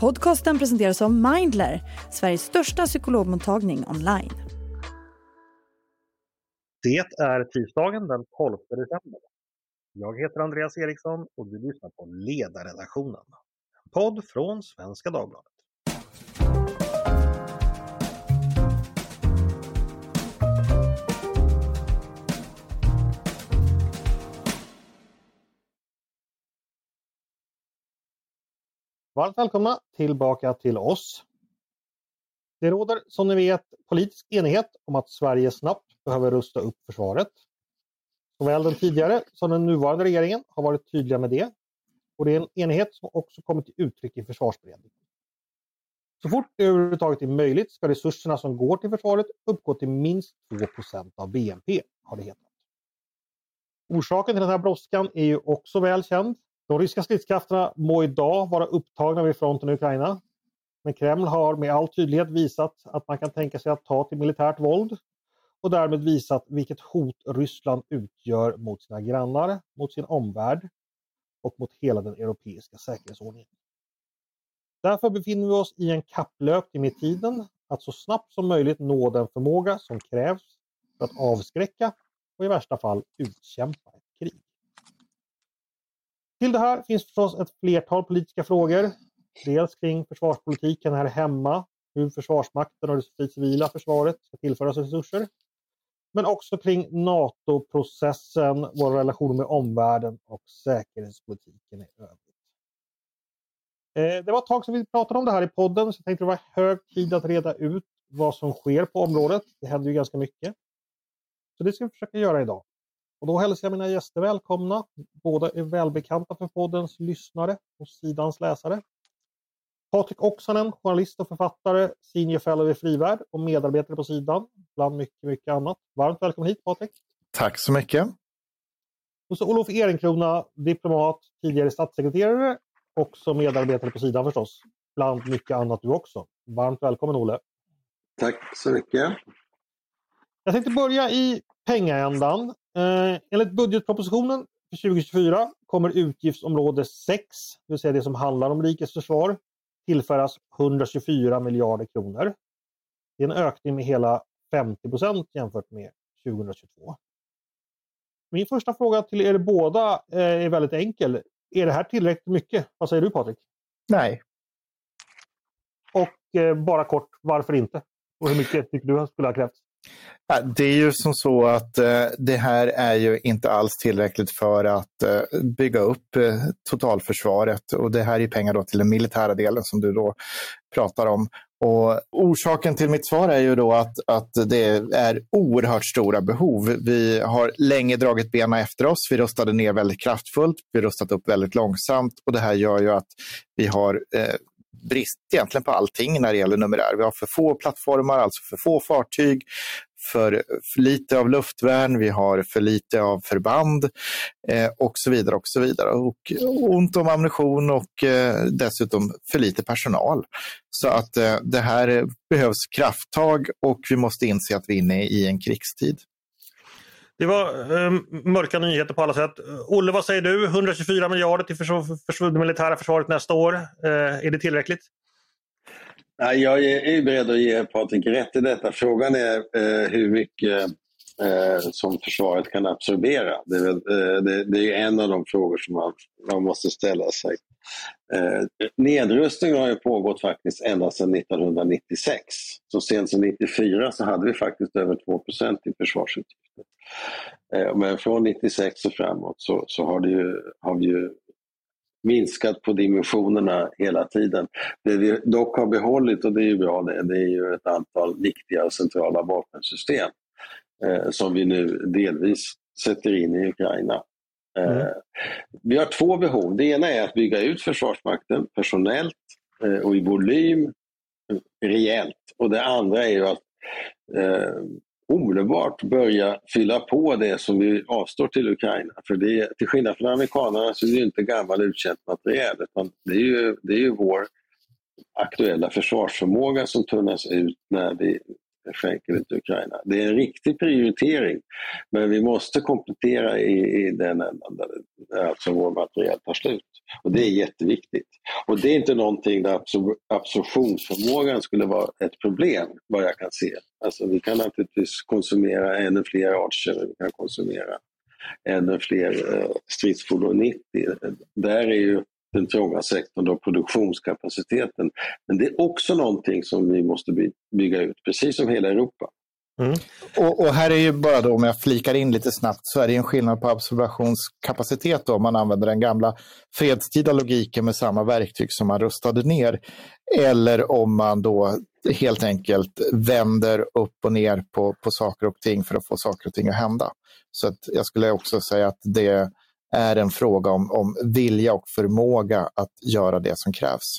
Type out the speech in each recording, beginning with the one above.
Podcasten presenteras av Mindler, Sveriges största psykologmottagning online. Det är tisdagen den 12 december. Jag heter Andreas Eriksson och du lyssnar på Ledarredaktionen. En podd från Svenska Dagbladet. Varmt välkomna tillbaka till oss. Det råder som ni vet politisk enighet om att Sverige snabbt behöver rusta upp försvaret. Såväl den tidigare som den nuvarande regeringen har varit tydliga med det. Och det är en enighet som också kommit till uttryck i försvarsberedningen. Så fort det överhuvudtaget är möjligt ska resurserna som går till försvaret uppgå till minst 2% av BNP, har det hetat. Orsaken till den här brådskan är ju också väl känd. De ryska stridskrafterna må idag vara upptagna vid fronten i Ukraina. Men Kreml har med all tydlighet visat att man kan tänka sig att ta till militärt våld och därmed visat vilket hot Ryssland utgör mot sina grannar, mot sin omvärld och mot hela den europeiska säkerhetsordningen. Därför befinner vi oss i en kapplöpning med tiden att så snabbt som möjligt nå den förmåga som krävs för att avskräcka och i värsta fall utkämpa ett. Till det här finns förstås ett flertal politiska frågor. Dels kring försvarspolitiken här hemma, hur Försvarsmakten och det civila försvaret ska tillföras resurser. Men också kring NATO-processen, våra relationer med omvärlden och säkerhetspolitiken i övrigt. Eh, det var ett tag sedan vi pratade om det här i podden så jag tänkte det var hög tid att reda ut vad som sker på området. Det händer ju ganska mycket. Så det ska vi försöka göra idag. Och då hälsar jag mina gäster välkomna. Båda är välbekanta för poddens lyssnare och sidans läsare. Patrik Oksanen, journalist och författare, senior fellow i Frivärd och medarbetare på sidan, bland mycket, mycket annat. Varmt välkommen hit Patrik! Tack så mycket! Och så Olof Ehrenkrona, diplomat, tidigare statssekreterare, också medarbetare på sidan förstås, bland mycket annat du också. Varmt välkommen Olle! Tack så mycket! Jag tänkte börja i pengaändan. Eh, enligt budgetpropositionen för 2024 kommer utgiftsområde 6, det vill säga det som handlar om rikets försvar, tillföras 124 miljarder kronor. Det är en ökning med hela 50 procent jämfört med 2022. Min första fråga till er båda eh, är väldigt enkel. Är det här tillräckligt mycket? Vad säger du Patrik? Nej. Och eh, bara kort, varför inte? Och hur mycket tycker du skulle ha krävts? Det är ju som så att eh, det här är ju inte alls tillräckligt för att eh, bygga upp eh, totalförsvaret och det här är pengar då till den militära delen som du då pratar om. Och orsaken till mitt svar är ju då att, att det är oerhört stora behov. Vi har länge dragit benen efter oss. Vi rustade ner väldigt kraftfullt. Vi rustat upp väldigt långsamt och det här gör ju att vi har eh, brist egentligen på allting när det gäller numerär. Vi har för få plattformar, alltså för få fartyg, för, för lite av luftvärn, vi har för lite av förband eh, och så vidare. Och så vidare. Och ont om ammunition och eh, dessutom för lite personal. Så att eh, det här behövs krafttag och vi måste inse att vi är inne i en krigstid. Det var eh, mörka nyheter på alla sätt. Olle, vad säger du? 124 miljarder till förs det militära försvaret nästa år. Eh, är det tillräckligt? Nej, jag är beredd att ge Patrik rätt i detta. Frågan är eh, hur mycket eh, som försvaret kan absorbera. Det är, eh, det, det är, en av de frågor som man, man måste ställa sig. Eh, nedrustningen har ju pågått faktiskt ända sedan 1996. Så sent som 1994 så hade vi faktiskt över 2 i försvarsutgifter. Eh, men från 96 och framåt så, så har, det ju, har vi ju minskat på dimensionerna hela tiden. Det vi dock har behållit, och det är ju bra det, det är ju ett antal viktiga och centrala vapensystem eh, som vi nu delvis sätter in i Ukraina. Eh, mm. Vi har två behov. Det ena är att bygga ut Försvarsmakten personellt eh, och i volym eh, rejält. Och det andra är ju att eh, omedelbart börja fylla på det som vi avstår till Ukraina. För det, till skillnad från amerikanerna så är det inte gammal utkänt materiel utan det är ju, det är ju vår aktuella försvarsförmåga som tunnas ut när vi skänker vi till Ukraina. Det är en riktig prioritering, men vi måste komplettera i, i den ändan där alltså vår materiel tar slut. Och det är jätteviktigt. Och det är inte någonting där absor absorptionsförmågan skulle vara ett problem, vad jag kan se. Alltså vi kan naturligtvis konsumera ännu fler Archer, vi kan konsumera ännu fler eh, stridsfordon 90. Där är ju den trånga sektorn och produktionskapaciteten. Men det är också någonting som vi måste bygga ut, precis som hela Europa. Mm. Och, och, här är ju bara då, om jag flikar in lite snabbt, så är det en skillnad på absorptionskapacitet då, om man använder den gamla fredstida logiken med samma verktyg som man rustade ner. Eller om man då helt enkelt vänder upp och ner på, på saker och ting för att få saker och ting att hända. Så att jag skulle också säga att det är en fråga om, om vilja och förmåga att göra det som krävs.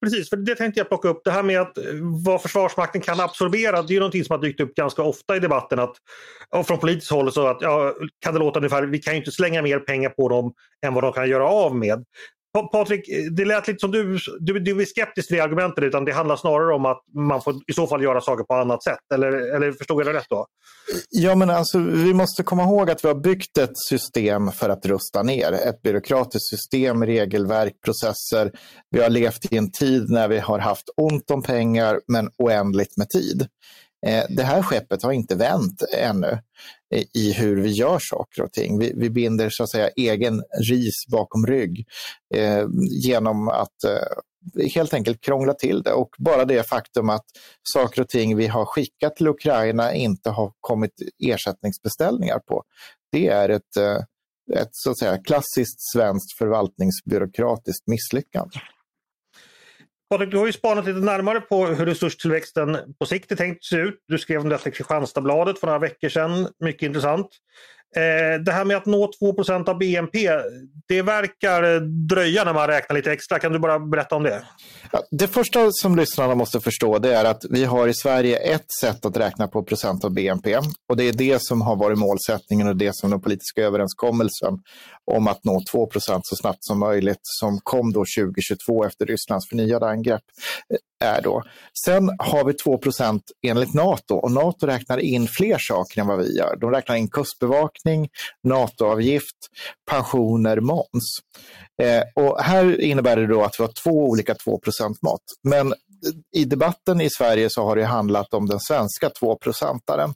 Precis, för det tänkte jag plocka upp. Det här med att eh, vad Försvarsmakten kan absorbera, det är ju någonting som har dykt upp ganska ofta i debatten. Att, och från politiskt håll så att, ja, kan det låta ungefär, vi kan ju inte slänga mer pengar på dem än vad de kan göra av med. Patrik, eh, det lät lite som du, du, du är skeptisk till det argumentet utan det handlar snarare om att man får i så fall göra saker på annat sätt. Eller, eller förstod jag det rätt då? Ja, men alltså, vi måste komma ihåg att vi har byggt ett system för att rusta ner. Ett byråkratiskt system, regelverk, processer. Vi har levt i en tid när vi har haft ont om pengar men oändligt med tid. Eh, det här skeppet har inte vänt ännu i hur vi gör saker och ting. Vi, vi binder så att säga egen ris bakom rygg eh, genom att eh, helt enkelt krångla till det. Och bara det faktum att saker och ting vi har skickat till Ukraina inte har kommit ersättningsbeställningar på, det är ett, eh, ett så att säga, klassiskt svenskt förvaltningsbyråkratiskt misslyckande. Patrik, du har ju spanat lite närmare på hur resurstillväxten på sikt är tänkt se ut. Du skrev om detta i Kristianstadsbladet för några veckor sedan. Mycket intressant. Eh, det här med att nå 2% av BNP, det verkar dröja när man räknar lite extra. Kan du bara berätta om det? Det första som lyssnarna måste förstå det är att vi har i Sverige ett sätt att räkna på procent av BNP. Och det är det som har varit målsättningen och det som den politiska överenskommelsen om att nå 2% så snabbt som möjligt som kom då 2022 efter Rysslands förnyade angrepp eh, är då. Sen har vi 2% enligt Nato och Nato räknar in fler saker än vad vi gör. De räknar in kustbevakning, NATO-avgift, pensioner, moms. Eh, och här innebär det då att vi har två olika 2% mått. Men i debatten i Sverige så har det handlat om den svenska 2 procentaren.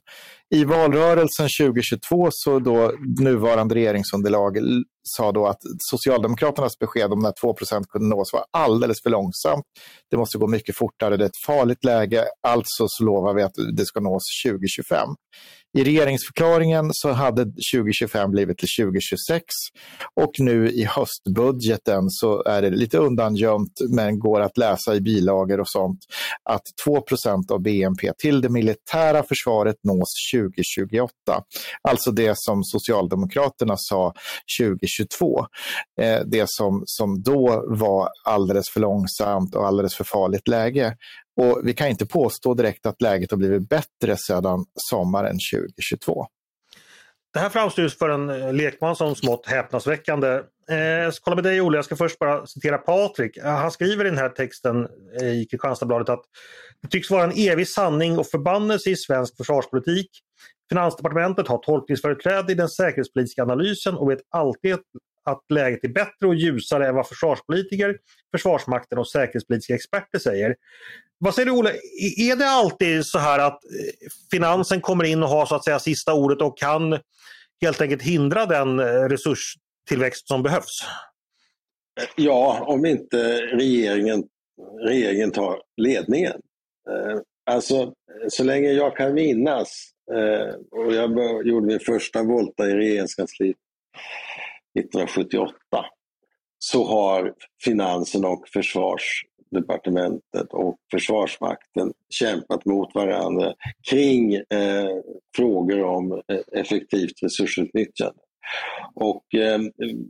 I valrörelsen 2022 så då nuvarande regeringsunderlag sa då att Socialdemokraternas besked om när 2% kunde nås var alldeles för långsamt. Det måste gå mycket fortare, det är ett farligt läge, alltså så lovar vi att det ska nås 2025. I regeringsförklaringen så hade 2025 blivit till 2026 och nu i höstbudgeten så är det lite undangömt men går att läsa i bilagor och sånt att 2% av BNP till det militära försvaret nås 2028. Alltså det som Socialdemokraterna sa 2022. Eh, det som, som då var alldeles för långsamt och alldeles för farligt läge. Och vi kan inte påstå direkt att läget har blivit bättre sedan sommaren 2022. Det här framstår för en eh, lekman som smått häpnadsväckande. Eh, jag ska kolla med dig Olle, jag ska först bara citera Patrik. Eh, han skriver i den här texten eh, i Kristianstadsbladet att det tycks vara en evig sanning och förbannelse i svensk försvarspolitik. Finansdepartementet har tolkningsföreträde i den säkerhetspolitiska analysen och vet alltid att läget är bättre och ljusare än vad försvarspolitiker, Försvarsmakten och säkerhetspolitiska experter säger. Vad säger du Olle, är det alltid så här att eh, finansen kommer in och har så att säga sista ordet och kan helt enkelt hindra den eh, resurstillväxt som behövs? Ja, om inte regeringen, regeringen tar ledningen. Eh, alltså, så länge jag kan minnas, och jag gjorde min första volta i regeringskansliet 1978, så har finansen och försvarsdepartementet och Försvarsmakten kämpat mot varandra kring eh, frågor om eh, effektivt resursutnyttjande. Och eh,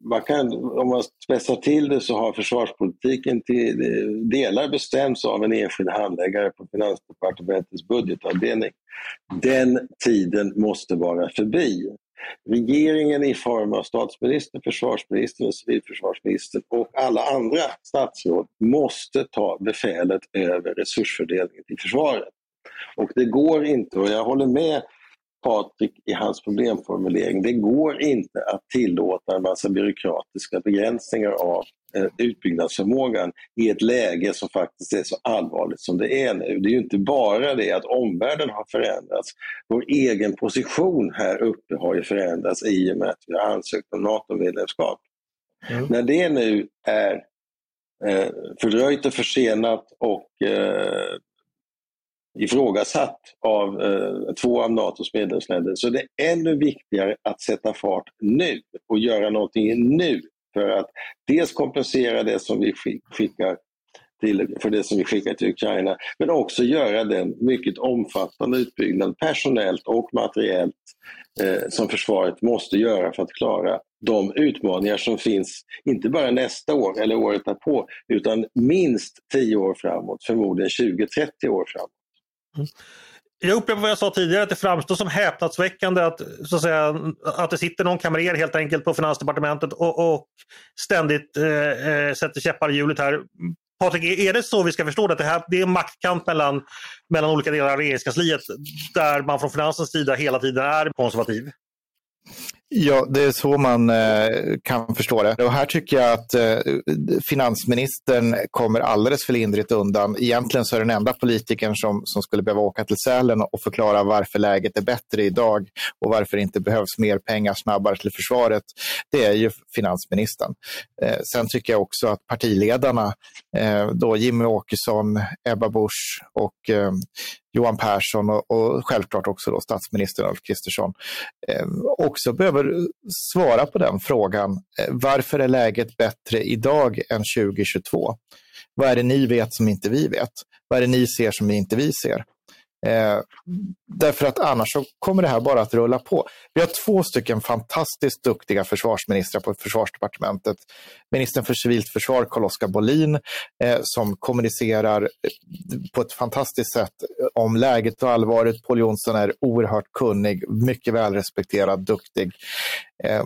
man kan, om man spetsar till det så har försvarspolitiken till delar bestämts av en enskild handläggare på Finansdepartementets budgetavdelning. Den tiden måste vara förbi. Regeringen i form av statsminister, försvarsminister och civilförsvarsminister och alla andra statsråd måste ta befälet över resursfördelningen till försvaret. Och det går inte, och jag håller med Patrik i hans problemformulering. Det går inte att tillåta en massa byråkratiska begränsningar av utbyggnadsförmågan i ett läge som faktiskt är så allvarligt som det är nu. Det är ju inte bara det att omvärlden har förändrats. Vår egen position här uppe har ju förändrats i och med att vi har ansökt om NATO-medlemskap. Mm. När det nu är eh, fördröjt och försenat och eh, ifrågasatt av eh, två av Natos medlemsländer. Så det är ännu viktigare att sätta fart nu och göra någonting nu för att dels kompensera det som vi skickar till, för det som vi skickar till Ukraina, men också göra den mycket omfattande utbyggnad personellt och materiellt eh, som försvaret måste göra för att klara de utmaningar som finns, inte bara nästa år eller året därpå, utan minst 10 år framåt, förmodligen 20-30 år framåt. Mm. Jag upprepar vad jag sa tidigare, att det framstår som häpnadsväckande att, så att, säga, att det sitter någon kamrer helt enkelt på Finansdepartementet och, och ständigt eh, eh sätter käppar i hjulet här. Patrik, är det så vi ska förstå det? Att det, här, det är en maktkamp mellan, mellan olika delar av regeringskansliet där man från finansens sida hela tiden är konservativ? Ja, det är så man eh, kan förstå det. Och här tycker jag att eh, finansministern kommer alldeles för lindrigt undan. Egentligen så är den enda politikern som, som skulle behöva åka till Sälen och förklara varför läget är bättre idag och varför det inte behövs mer pengar snabbare till försvaret. Det är ju finansministern. Eh, sen tycker jag också att partiledarna, eh, då Jimmy Åkesson, Ebba Busch och eh, Johan Persson och, och självklart också då statsminister Ulf Kristersson eh, också behöver svara på den frågan. Eh, varför är läget bättre idag än 2022? Vad är det ni vet som inte vi vet? Vad är det ni ser som inte vi ser? Eh, därför att annars så kommer det här bara att rulla på. Vi har två stycken fantastiskt duktiga försvarsministrar på försvarsdepartementet. Ministern för civilt försvar, Carl-Oskar Bolin, eh, som kommunicerar eh, på ett fantastiskt sätt om läget och allvaret. Paul Jonsson är oerhört kunnig, mycket välrespekterad, duktig. Eh,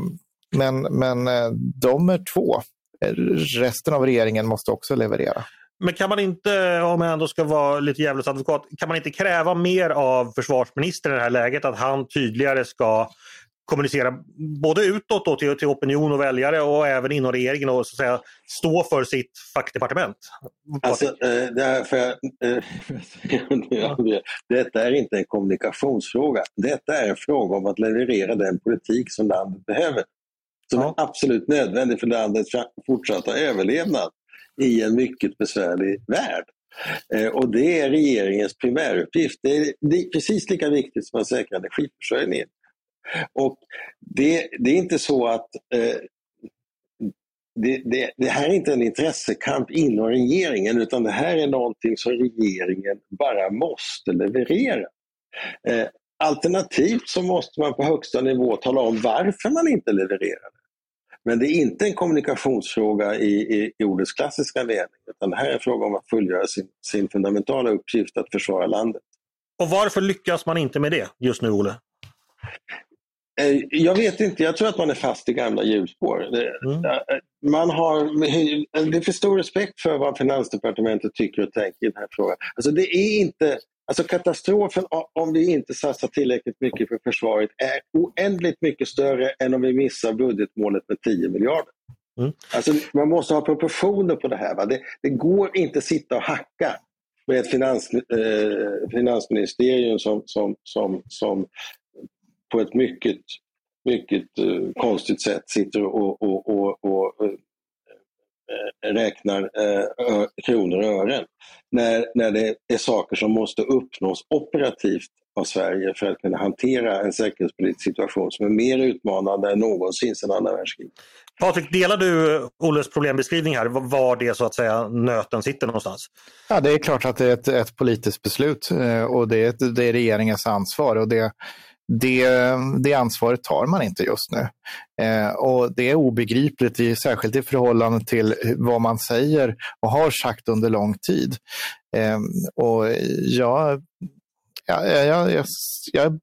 men, men eh, de är två. Eh, resten av regeringen måste också leverera. Men kan man inte, om jag ändå ska vara lite djävulsadvokat, kan man inte kräva mer av försvarsministern i det här läget? Att han tydligare ska kommunicera både utåt då till, till opinion och väljare och även inom regeringen och så säga, stå för sitt fackdepartement? Alltså, eh, därför, eh, detta är inte en kommunikationsfråga. Detta är en fråga om att leverera den politik som landet behöver. Som ja. är absolut nödvändig för landets fortsatta överlevnad i en mycket besvärlig värld. Eh, och det är regeringens primäruppgift. Det är, det är precis lika viktigt som att säkra energiförsörjningen. Och det, det är inte så att eh, det, det, det, här är inte en intressekamp inom regeringen utan det här är någonting som regeringen bara måste leverera. Eh, alternativt så måste man på högsta nivå tala om varför man inte levererar. Men det är inte en kommunikationsfråga i, i, i ordets klassiska mening, utan det här är en fråga om att fullgöra sin, sin fundamentala uppgift att försvara landet. Och varför lyckas man inte med det just nu, Olle? Eh, jag vet inte, jag tror att man är fast i gamla hjulspår. Mm. Eh, man har, det är för stor respekt för vad Finansdepartementet tycker och tänker i den här frågan. Alltså det är inte Alltså katastrofen om vi inte satsar tillräckligt mycket på försvaret är oändligt mycket större än om vi missar budgetmålet med 10 miljarder. Mm. Alltså, man måste ha proportioner på det här. Det, det går inte sitta och hacka med ett finans, eh, finansministerium som, som, som, som på ett mycket, mycket eh, konstigt sätt sitter och, och, och, och eh, räknar eh, kronor och ören. När, när det är saker som måste uppnås operativt av Sverige för att kunna hantera en säkerhetspolitisk situation som är mer utmanande än någonsin sedan andra världskriget. Patrik, delar du Olles problembeskrivning här? Var det så att säga nöten sitter någonstans? Ja, det är klart att det är ett, ett politiskt beslut eh, och det är, det är regeringens ansvar. Och det, det, det ansvaret tar man inte just nu. Eh, och Det är obegripligt, i, särskilt i förhållande till vad man säger och har sagt under lång tid. Eh, och jag jag, jag, jag, jag,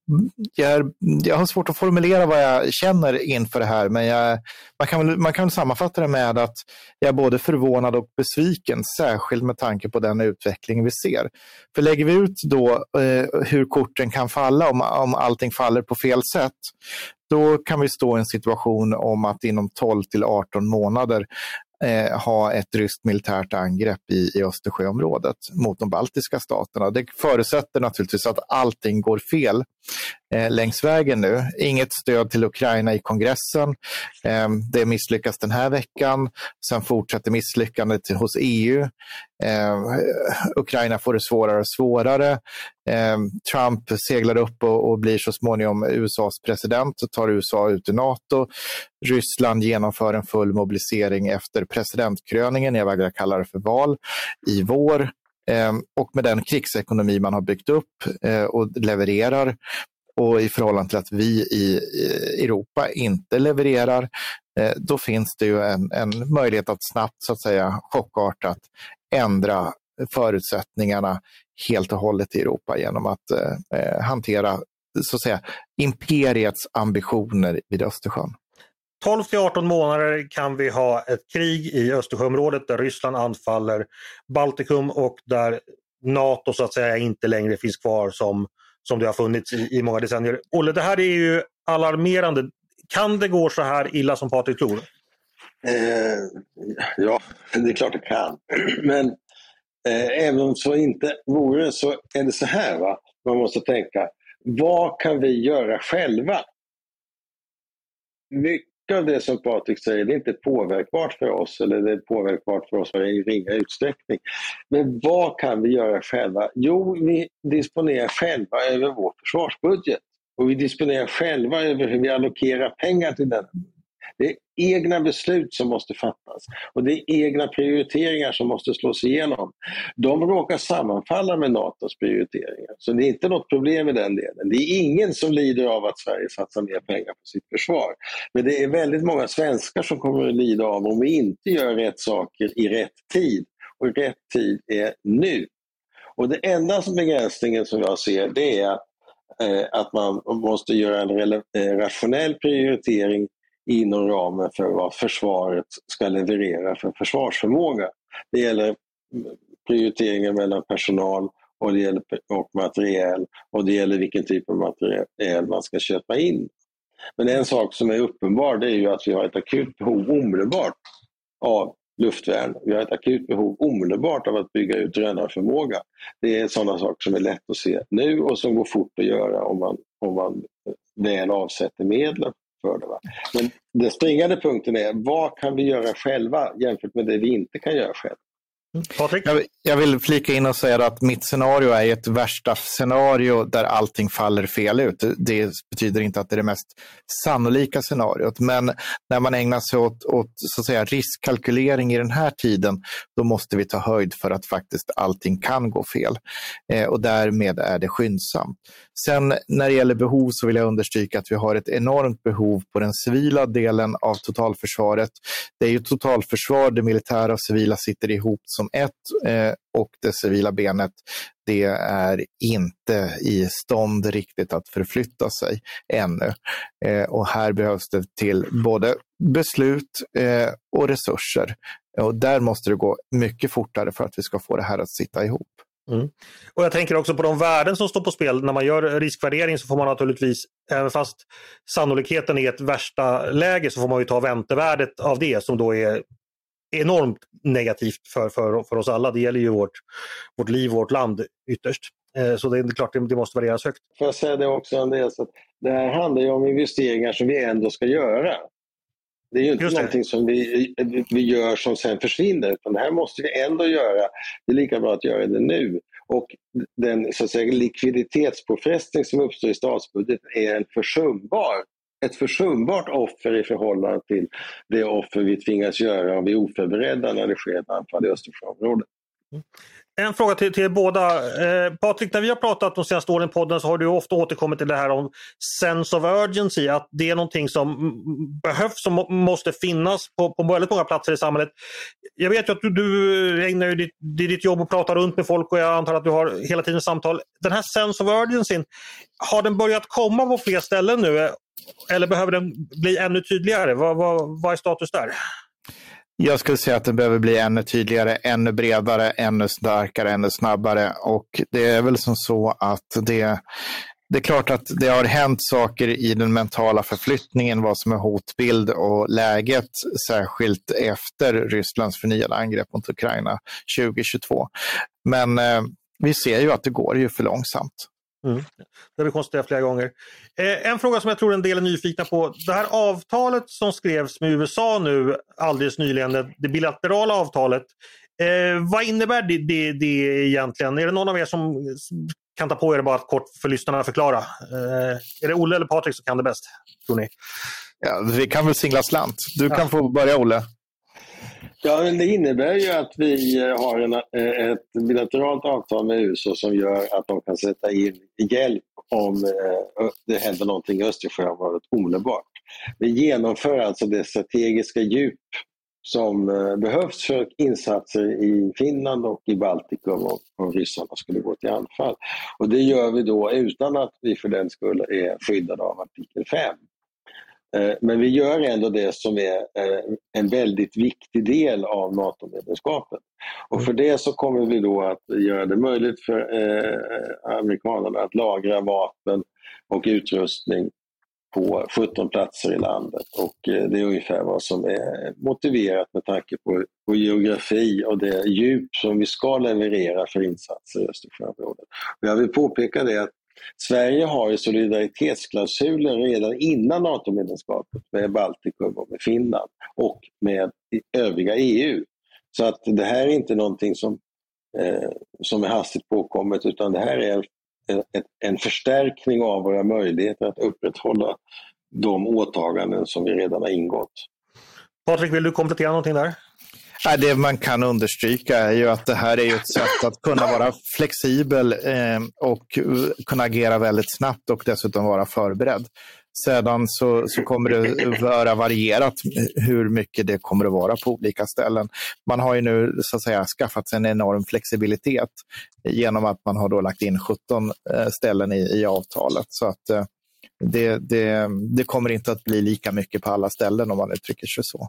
jag, jag har svårt att formulera vad jag känner inför det här, men jag, man, kan, man kan sammanfatta det med att jag är både förvånad och besviken, särskilt med tanke på den utveckling vi ser. För lägger vi ut då eh, hur korten kan falla om, om allting faller på fel sätt, då kan vi stå i en situation om att inom 12 till 18 månader eh, ha ett ryskt militärt angrepp i, i Östersjöområdet mot de baltiska staterna. Det förutsätter naturligtvis att allting går fel eh, längs vägen nu. Inget stöd till Ukraina i kongressen. Eh, det misslyckas den här veckan. Sen fortsätter misslyckandet hos EU. Eh, Ukraina får det svårare och svårare. Ehm, Trump seglar upp och, och, blir så småningom USAs president och tar USA ut ur NATO. Ryssland genomför en full mobilisering efter presidentkröningen, jag vägrar kalla det för val, i vår. Ehm, och med den krigsekonomi man har byggt upp eh, och levererar och i förhållande till att vi i Europa inte levererar, eh, då finns det ju en, en möjlighet att snabbt, så att säga, chockartat ändra förutsättningarna helt och hållet i Europa genom att eh, eh hantera så att säga, imperiets ambitioner vid Östersjön. 12 till 18 månader kan vi ha ett krig i Östersjöområdet där Ryssland anfaller Baltikum och där Nato så att säga inte längre finns kvar som, som det har funnits i, i många decennier. Olle, det här är ju alarmerande. Kan det gå så här illa som Patrik tror? Eh, ja, det är klart det kan. Men eh, även om så inte vore så är det så här. Va? Man måste tänka, vad kan vi göra själva? Mycket av det som Patrik säger det är inte påverkbart för oss eller det är påverkbart för oss i ringa utsträckning. Men vad kan vi göra själva? Jo, vi disponerar själva över vår försvarsbudget och vi disponerar själva över hur vi allokerar pengar till den. Det är egna beslut som måste fattas och det är egna prioriteringar som måste slås igenom. De råkar sammanfalla med Natos prioriteringar, så det är inte något problem i den delen. Det är ingen som lider av att Sverige satsar mer pengar på sitt försvar. Men det är väldigt många svenskar som kommer att lida av om vi inte gör rätt saker i rätt tid. Och rätt tid är nu. Och det enda begränsningen som jag ser det är eh, att man måste göra en eh, rationell prioritering inom ramen för vad försvaret ska leverera för försvarsförmåga. Det gäller prioriteringar mellan personal och, det gäller, och materiel och det gäller vilken typ av materiel man ska köpa in. Men en sak som är uppenbar det är ju att vi har ett akut behov omedelbart av luftvärn. Vi har ett akut behov omedelbart av att bygga ut drönarförmåga. Det är sådana saker som är lätt att se nu och som går fort att göra om man, om man väl avsätter medel för det. Va? Men den springande punkten är vad kan vi göra själva jämfört med det vi inte kan göra själva? Jag, jag vill flika in och säga att mitt scenario är ett värsta scenario där allting faller fel ut. Det betyder inte att det är det mest sannolika scenariot, men när man ägnar sig åt, åt så att säga, riskkalkylering i den här tiden, då måste vi ta höjd för att faktiskt allting kan gå fel. Eh, och därmed är det skyndsamt. Sen när det gäller behov så vill jag understryka att vi har ett enormt behov på den civila delen av totalförsvaret. Det är ju totalförsvar, det militära och civila sitter ihop som ett eh, och det civila benet det är inte i stånd riktigt att förflytta sig ännu. Eh, och här behövs det till både beslut eh, och resurser. Och där måste det gå mycket fortare för att vi ska få det här att sitta ihop. Mm. Och Jag tänker också på de värden som står på spel. När man gör riskvärdering så får man naturligtvis, även fast sannolikheten är ett värsta läge, så får man ju ta väntevärdet av det som då är enormt negativt för, för, för oss alla. Det gäller ju vårt, vårt liv, vårt land ytterst. Eh, så det är klart det, det måste värderas högt. Får jag säga det också Andreas, att det här handlar ju om investeringar som vi ändå ska göra. Det är ju inte någonting som vi, vi gör som sen försvinner, utan det här måste vi ändå göra. Det är lika bra att göra det nu. Och den så att säga, likviditetspåfrestning som uppstår i statsbudgeten är en försumbar ett försumbart offer i förhållande till det offer vi tvingas göra om vi är oförberedda när det sker ett anfall i Östersjöområdet. Mm. En fråga till, till båda. Eh, Patrik, när vi har pratat de senaste åren i podden så har du ofta återkommit till det här om sense of urgency, att det är någonting som behövs, som måste finnas på, på väldigt många platser i samhället. Jag vet ju att du, du ägnar ditt, ditt jobb och pratar runt med folk och jag antar att du har hela tiden samtal. Den här sense of urgency, har den börjat komma på fler ställen nu? Eller behöver den bli ännu tydligare? Vad, vad, vad är status där? Jag skulle säga att den behöver bli ännu tydligare, ännu bredare, ännu starkare, ännu snabbare. Och det är väl som så att det, det är klart att det har hänt saker i den mentala förflyttningen, vad som är hotbild och läget, särskilt efter Rysslands förnyade angrepp mot Ukraina 2022. Men eh, vi ser ju att det går ju för långsamt. Mm. Det har vi konstaterat flera gånger. Eh, en fråga som jag tror en del är nyfikna på. Det här avtalet som skrevs med USA nu alldeles nyligen, det bilaterala avtalet. Eh, vad innebär det, det, det, egentligen? Är det någon av er som kan ta på er bara att kort för lyssnarna förklara? Eh, är det Olle eller Patrik som kan det bäst, tror ni? Ja, vi kan väl singla slant. Du ja. kan få börja, Olle. Ja, men det innebär ju att vi eh, har en, eh, ett bilateralt avtal med USA som gör att de kan sätta in hjälp om eh, det händer någonting i Östersjöområdet omedelbart. Vi genomför alltså det strategiska djup som behövs för insatser i Finland och i Baltikum om ryssarna skulle gå till anfall. Och det gör vi då utan att vi för den skull är skyddade av artikel 5. Eh, men vi gör ändå det som är eh, en väldigt viktig del av NATO-medlemskapet. Och för det så kommer vi då att göra det möjligt för eh, amerikanerna att lagra vapen och utrustning på 17 platser i landet och det är ungefär vad som är motiverat med tanke på, på geografi och det djup som vi ska leverera för insatser i Östersjöområdet. Jag vill påpeka det att Sverige har ju solidaritetsklausuler redan innan NATO-medlemskapet med Baltikum och med Finland och med övriga EU. Så att det här är inte någonting som, eh, som är hastigt påkommet utan det här är en, en förstärkning av våra möjligheter att upprätthålla de åtaganden som vi redan har ingått. Patrik, vill du komplettera någonting där? Det man kan understryka är ju att det här är ett sätt att kunna vara flexibel eh, och kunna agera väldigt snabbt och dessutom vara förberedd. Sedan så, så kommer det vara varierat hur mycket det kommer att vara på olika ställen. Man har ju nu så att säga skaffat sig en enorm flexibilitet genom att man har då lagt in 17 eh, ställen i, i avtalet. Så att eh, det, det, det kommer inte att bli lika mycket på alla ställen om man uttrycker sig så.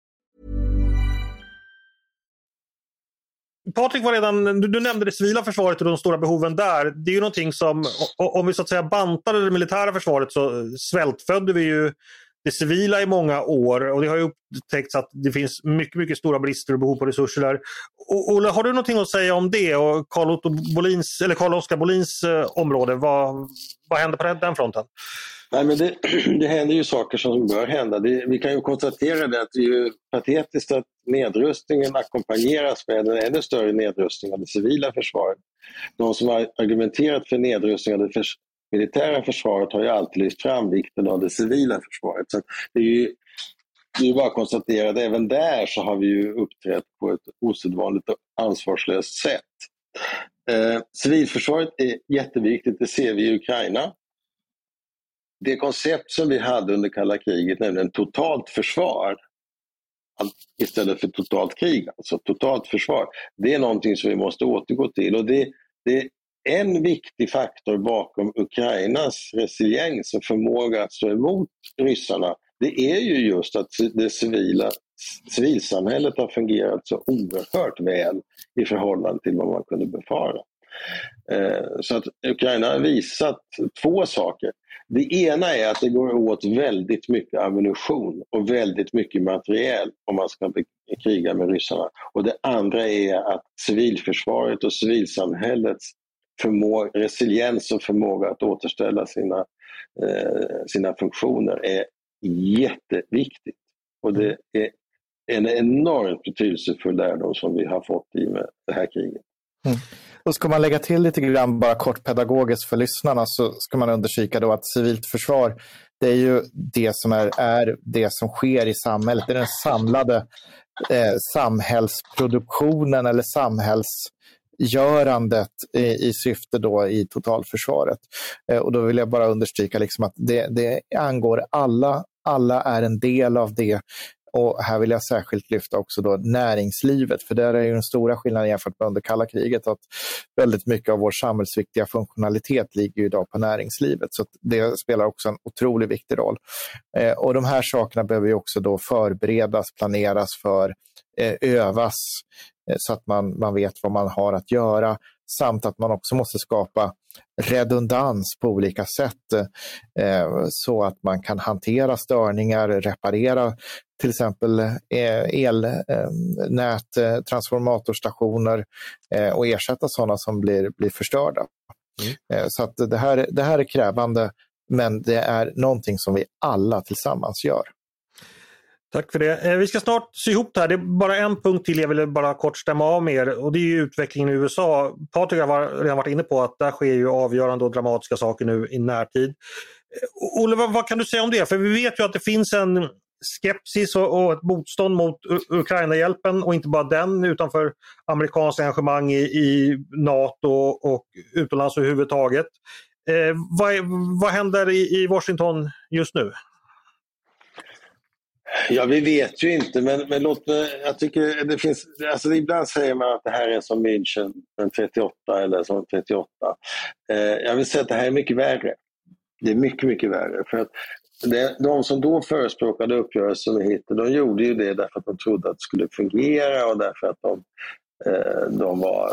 Patrik var redan, du, du, nämnde det civila försvaret och de stora behoven där. Det är ju någonting som, om vi så att säga bantade det militära försvaret så eh, svältfödde vi ju det civila i många år och det har ju upptäckts att det finns mycket, mycket stora brister och behov på resurser där. Olle, har du någonting att säga om det och Carl-Oskar Bolins eh, område? Vad, vad händer på den fronten? Nej, men det, det händer ju saker som bör hända. Det, vi kan ju konstatera det att det är patetiskt att nedrustningen ackompanjeras med en ännu större nedrustning av det civila försvaret. De som har argumenterat för nedrustning av det förs militära försvaret har ju alltid lyft fram vikten av det civila försvaret. Så det är ju det är bara att konstatera att även där så har vi ju uppträtt på ett osedvanligt och ansvarslöst sätt. Eh, civilförsvaret är jätteviktigt, det ser vi i Ukraina det koncept som vi hade under kalla kriget, nämligen totalt försvar istället för totalt krig, alltså totalt försvar, det är någonting som vi måste återgå till. Och det, det en viktig faktor bakom Ukrainas resiliens och förmåga att stå emot ryssarna, det är ju just att det civila civilsamhället har fungerat så oerhört väl i förhållande till vad man kunde befara. Eh, så att Ukraina har visat två saker. Det ena är att det går åt väldigt mycket ammunition och väldigt mycket materiel om man ska kriga med ryssarna. Och det andra är att civilförsvaret och civilsamhällets förmåga, resiliens och förmåga att återställa sina, eh, sina funktioner är jätteviktigt. Och det är en enormt betydelsefull lärdom som vi har fått i med det här kriget. Mm. Och ska man lägga till lite grann, bara kort pedagogiskt för lyssnarna, så ska man undersöka då att civilt försvar, det är ju det som är, är det som sker i samhället. Det är den samlade eh, samhällsproduktionen eller samhällsgörandet i, i syfte då i totalförsvaret. Eh, och då vill jag bara understryka liksom att det, det angår alla alla är en del av det och här vill jag särskilt lyfta också då näringslivet, för där är ju den stora skillnaden jämfört med under kalla kriget att väldigt mycket av vår samhällsviktiga funktionalitet ligger idag på näringslivet. Så det spelar också en otroligt viktig roll. Eh, och de här sakerna behöver ju också då förberedas, planeras för, eh, övas eh, så att man, man vet vad man har att göra samt att man också måste skapa redundans på olika sätt eh, så att man kan hantera störningar, reparera till exempel eh, elnät, eh, transformatorstationer eh, och ersätta sådana som blir, blir förstörda. Mm. Så att det, här, det här är krävande, men det är någonting som vi alla tillsammans gör. Tack för det. Eh, vi ska snart sy ihop det här. Det är bara en punkt till jag ville bara kort stämma av med er och det är utvecklingen i USA. Patrik har redan varit inne på att där sker ju avgörande och dramatiska saker nu i närtid. Eh, Olle, vad kan du säga om det? För vi vet ju att det finns en skepsis och, och ett motstånd mot Ukraina-hjälpen och inte bara den utan för amerikanskt engagemang i, i NATO och utomlands överhuvudtaget. Eh, vad, vad händer i, i Washington just nu? Ja, vi vet ju inte, men, men låt mig, jag tycker det finns, alltså ibland säger man att det här är som München 38 eller som 38. Eh, jag vill säga att det här är mycket värre. Det är mycket, mycket värre. För att det, de som då förespråkade uppgörelsen med Hitler, de gjorde ju det därför att de trodde att det skulle fungera och därför att de, eh, de var,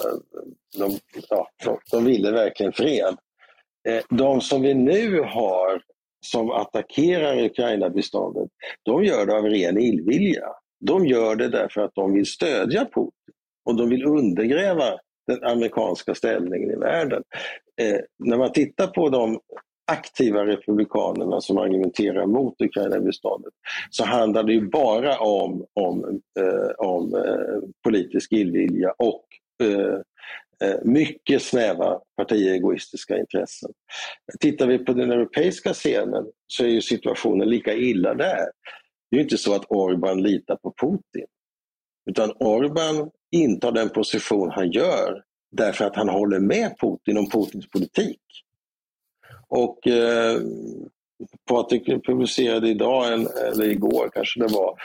de, ja, de, de ville verkligen fred. Eh, de som vi nu har som attackerar Ukraina-biståndet, de gör det av ren illvilja. De gör det därför att de vill stödja Putin och de vill undergräva den amerikanska ställningen i världen. Eh, när man tittar på de aktiva republikanerna som argumenterar mot Ukraina-biståndet så handlar det ju bara om, om, eh, om eh, politisk illvilja och eh, Eh, mycket snäva partiegoistiska intressen. Tittar vi på den europeiska scenen så är ju situationen lika illa där. Det är inte så att Orban litar på Putin. Utan Orban intar den position han gör därför att han håller med Putin om Putins politik. Och eh, Patrik publicerade idag, en, eller igår kanske det var,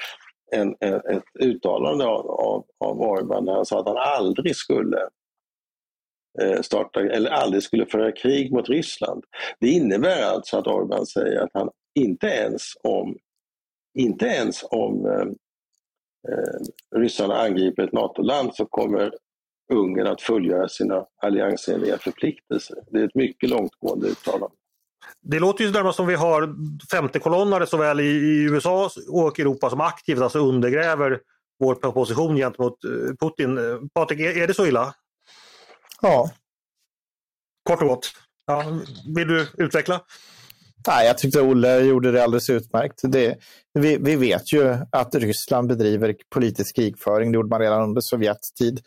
en, en, ett uttalande av, av, av Orban där han sa att han aldrig skulle Eh, starta, eller aldrig skulle föra krig mot Ryssland. Det innebär alltså att Orbán säger att han inte ens om, inte ens om eh, eh, ryssarna angriper ett NATO-land så kommer Ungern att fullgöra sina alliansenliga förpliktelser. Det är ett mycket långtgående uttalande. Det låter ju närmast som vi har femtekolonnare såväl i, i USA och Europa som aktivt alltså undergräver vår position gentemot eh, Putin. Patrik, är, är det så illa? Ja. Kort och gott. Ja, vill du utveckla? Nej, jag tyckte Olle gjorde det alldeles utmärkt. Det, vi, vi, vet ju att Ryssland bedriver politisk krigföring. Det gjorde man redan under Sovjets tid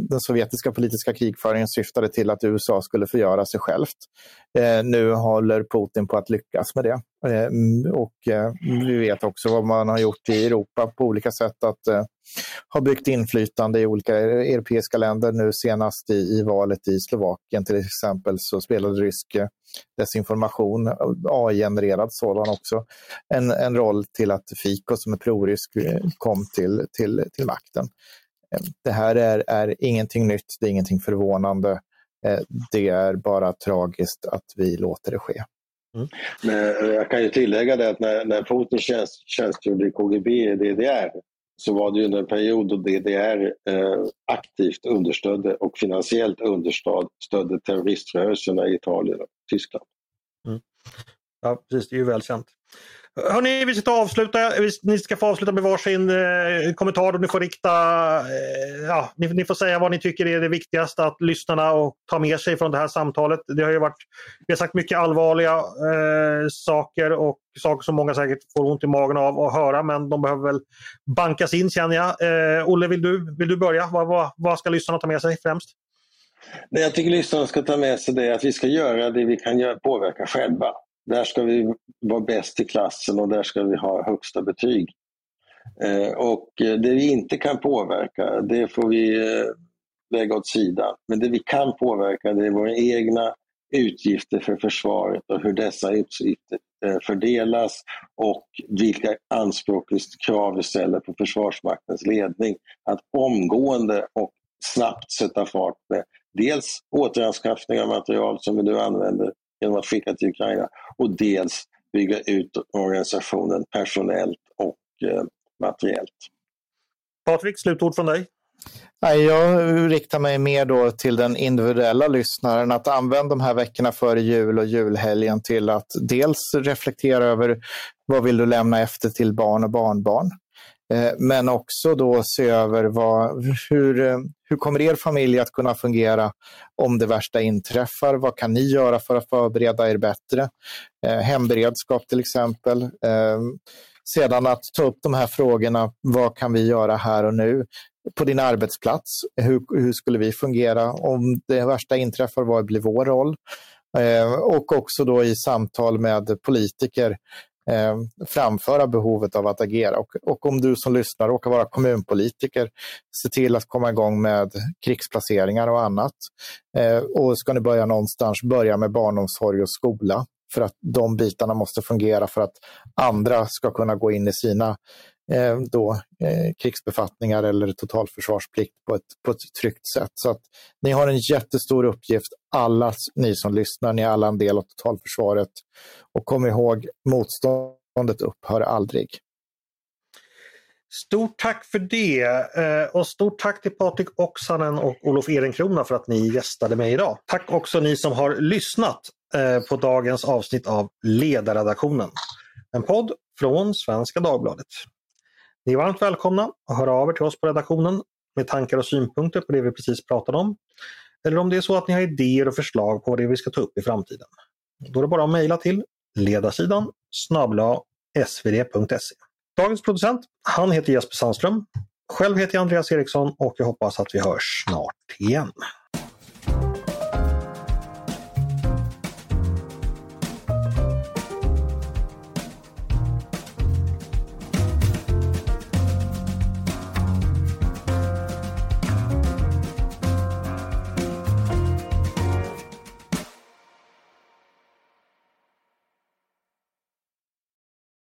den sovjetiska politiska krigföringen syftade till att USA skulle förgöra sig självt. Eh, nu håller Putin på att lyckas med det. Eh, mm, och eh, vi vet också vad man har gjort i Europa på olika sätt att eh, ha byggt inflytande i olika europeiska länder. Nu senast i, i valet i Slovakien till exempel så spelade rysk eh, desinformation, eh, AI-genererad sådan också, en, en roll till att Fico som är prorysk kom till, till, till makten. Det här är, är ingenting nytt, det är ingenting förvånande. Eh, det är bara tragiskt att vi låter det ske. Mm. Men jag kan ju tillägga det att när, när Putin tjänst, tjänstgjorde i KGB i DDR så var det under en period då DDR eh, aktivt understödde och finansiellt understödde terroriströrelserna i Italien och Tyskland. Mm. Ja, precis. Det är ju välkänt. Hörni, vi ska avsluta. Ni ska få avsluta med varsin eh, kommentar och ni får rikta, eh, ja, ni, ni, får säga vad ni tycker är det viktigaste att lyssnarna och ta med sig från det här samtalet. Det har ju varit, vi har sagt mycket allvarliga eh, saker och saker som många säkert får ont i magen av att höra men de behöver väl bankas in känner jag. Eh, Olle, vill du, vill du börja? Vad, vad, vad ska lyssnarna ta med sig främst? Nej, jag tycker lyssnarna ska ta med sig det att vi ska göra det vi kan göra, påverka själva. Där ska vi vara bäst i klassen och där ska vi ha högsta betyg. Eh, och eh, det vi inte kan påverka, det får vi eh, lägga åt sidan. Men det vi kan påverka, det är våra egna utgifter för försvaret och hur dessa utgifter fördelas och vilka anspråk och krav vi ställer på Försvarsmaktens ledning att omgående och snabbt sätta fart med dels återanskaffning av material som vi nu använder genom att skicka till Ukraina och dels bygga ut organisationen personellt och eh, materiellt. Patrik, slutord från dig? Jag riktar mig mer då till den individuella lyssnaren att använda de här veckorna före jul och julhelgen till att dels reflektera över vad vill du lämna efter till barn och barnbarn? Eh, men också då se över vad, hur, eh, hur kommer er familj att kunna fungera om det värsta inträffar? Vad kan ni göra för att förbereda er bättre? Eh, hemberedskap till exempel. Eh, sedan att ta upp de här frågorna, vad kan vi göra här och nu? På din arbetsplats, hur, hur skulle vi fungera om det värsta inträffar? Vad blir vår roll? och också då i samtal med politiker eh, framföra behovet av att agera. Och, och, om du som lyssnar råkar vara kommunpolitiker, se till att komma igång med krigsplaceringar och annat. Eh, och ska ni börja någonstans, börja med barnomsorg och skola för att de bitarna måste fungera för att andra ska kunna gå in i sina eh, då, eh, krigsbefattningar eller totalförsvarsplikt på ett, på ett tryggt sätt. Så att ni har en jättestor uppgift, alla ni som lyssnar, ni är alla en del av totalförsvaret. Och kom ihåg, motståndet upphör aldrig. Stort tack för det eh, och stort tack till Patrik Oksanen och Olof Ehrenkrona för att ni gästade mig idag. Tack också ni som har lyssnat eh, på dagens avsnitt av Ledarredaktionen. En podd från Svenska Dagbladet. Ni är varmt välkomna att höra av er till oss på redaktionen med tankar och synpunkter på det vi precis pratade om. Eller om det är så att ni har idéer och förslag på det vi ska ta upp i framtiden. Då är det bara att mejla till ledarsidan snabla svd.se. Dagens producent, han heter Jesper Sandström. Själv heter jag Andreas Eriksson och jag hoppas att vi hörs snart igen.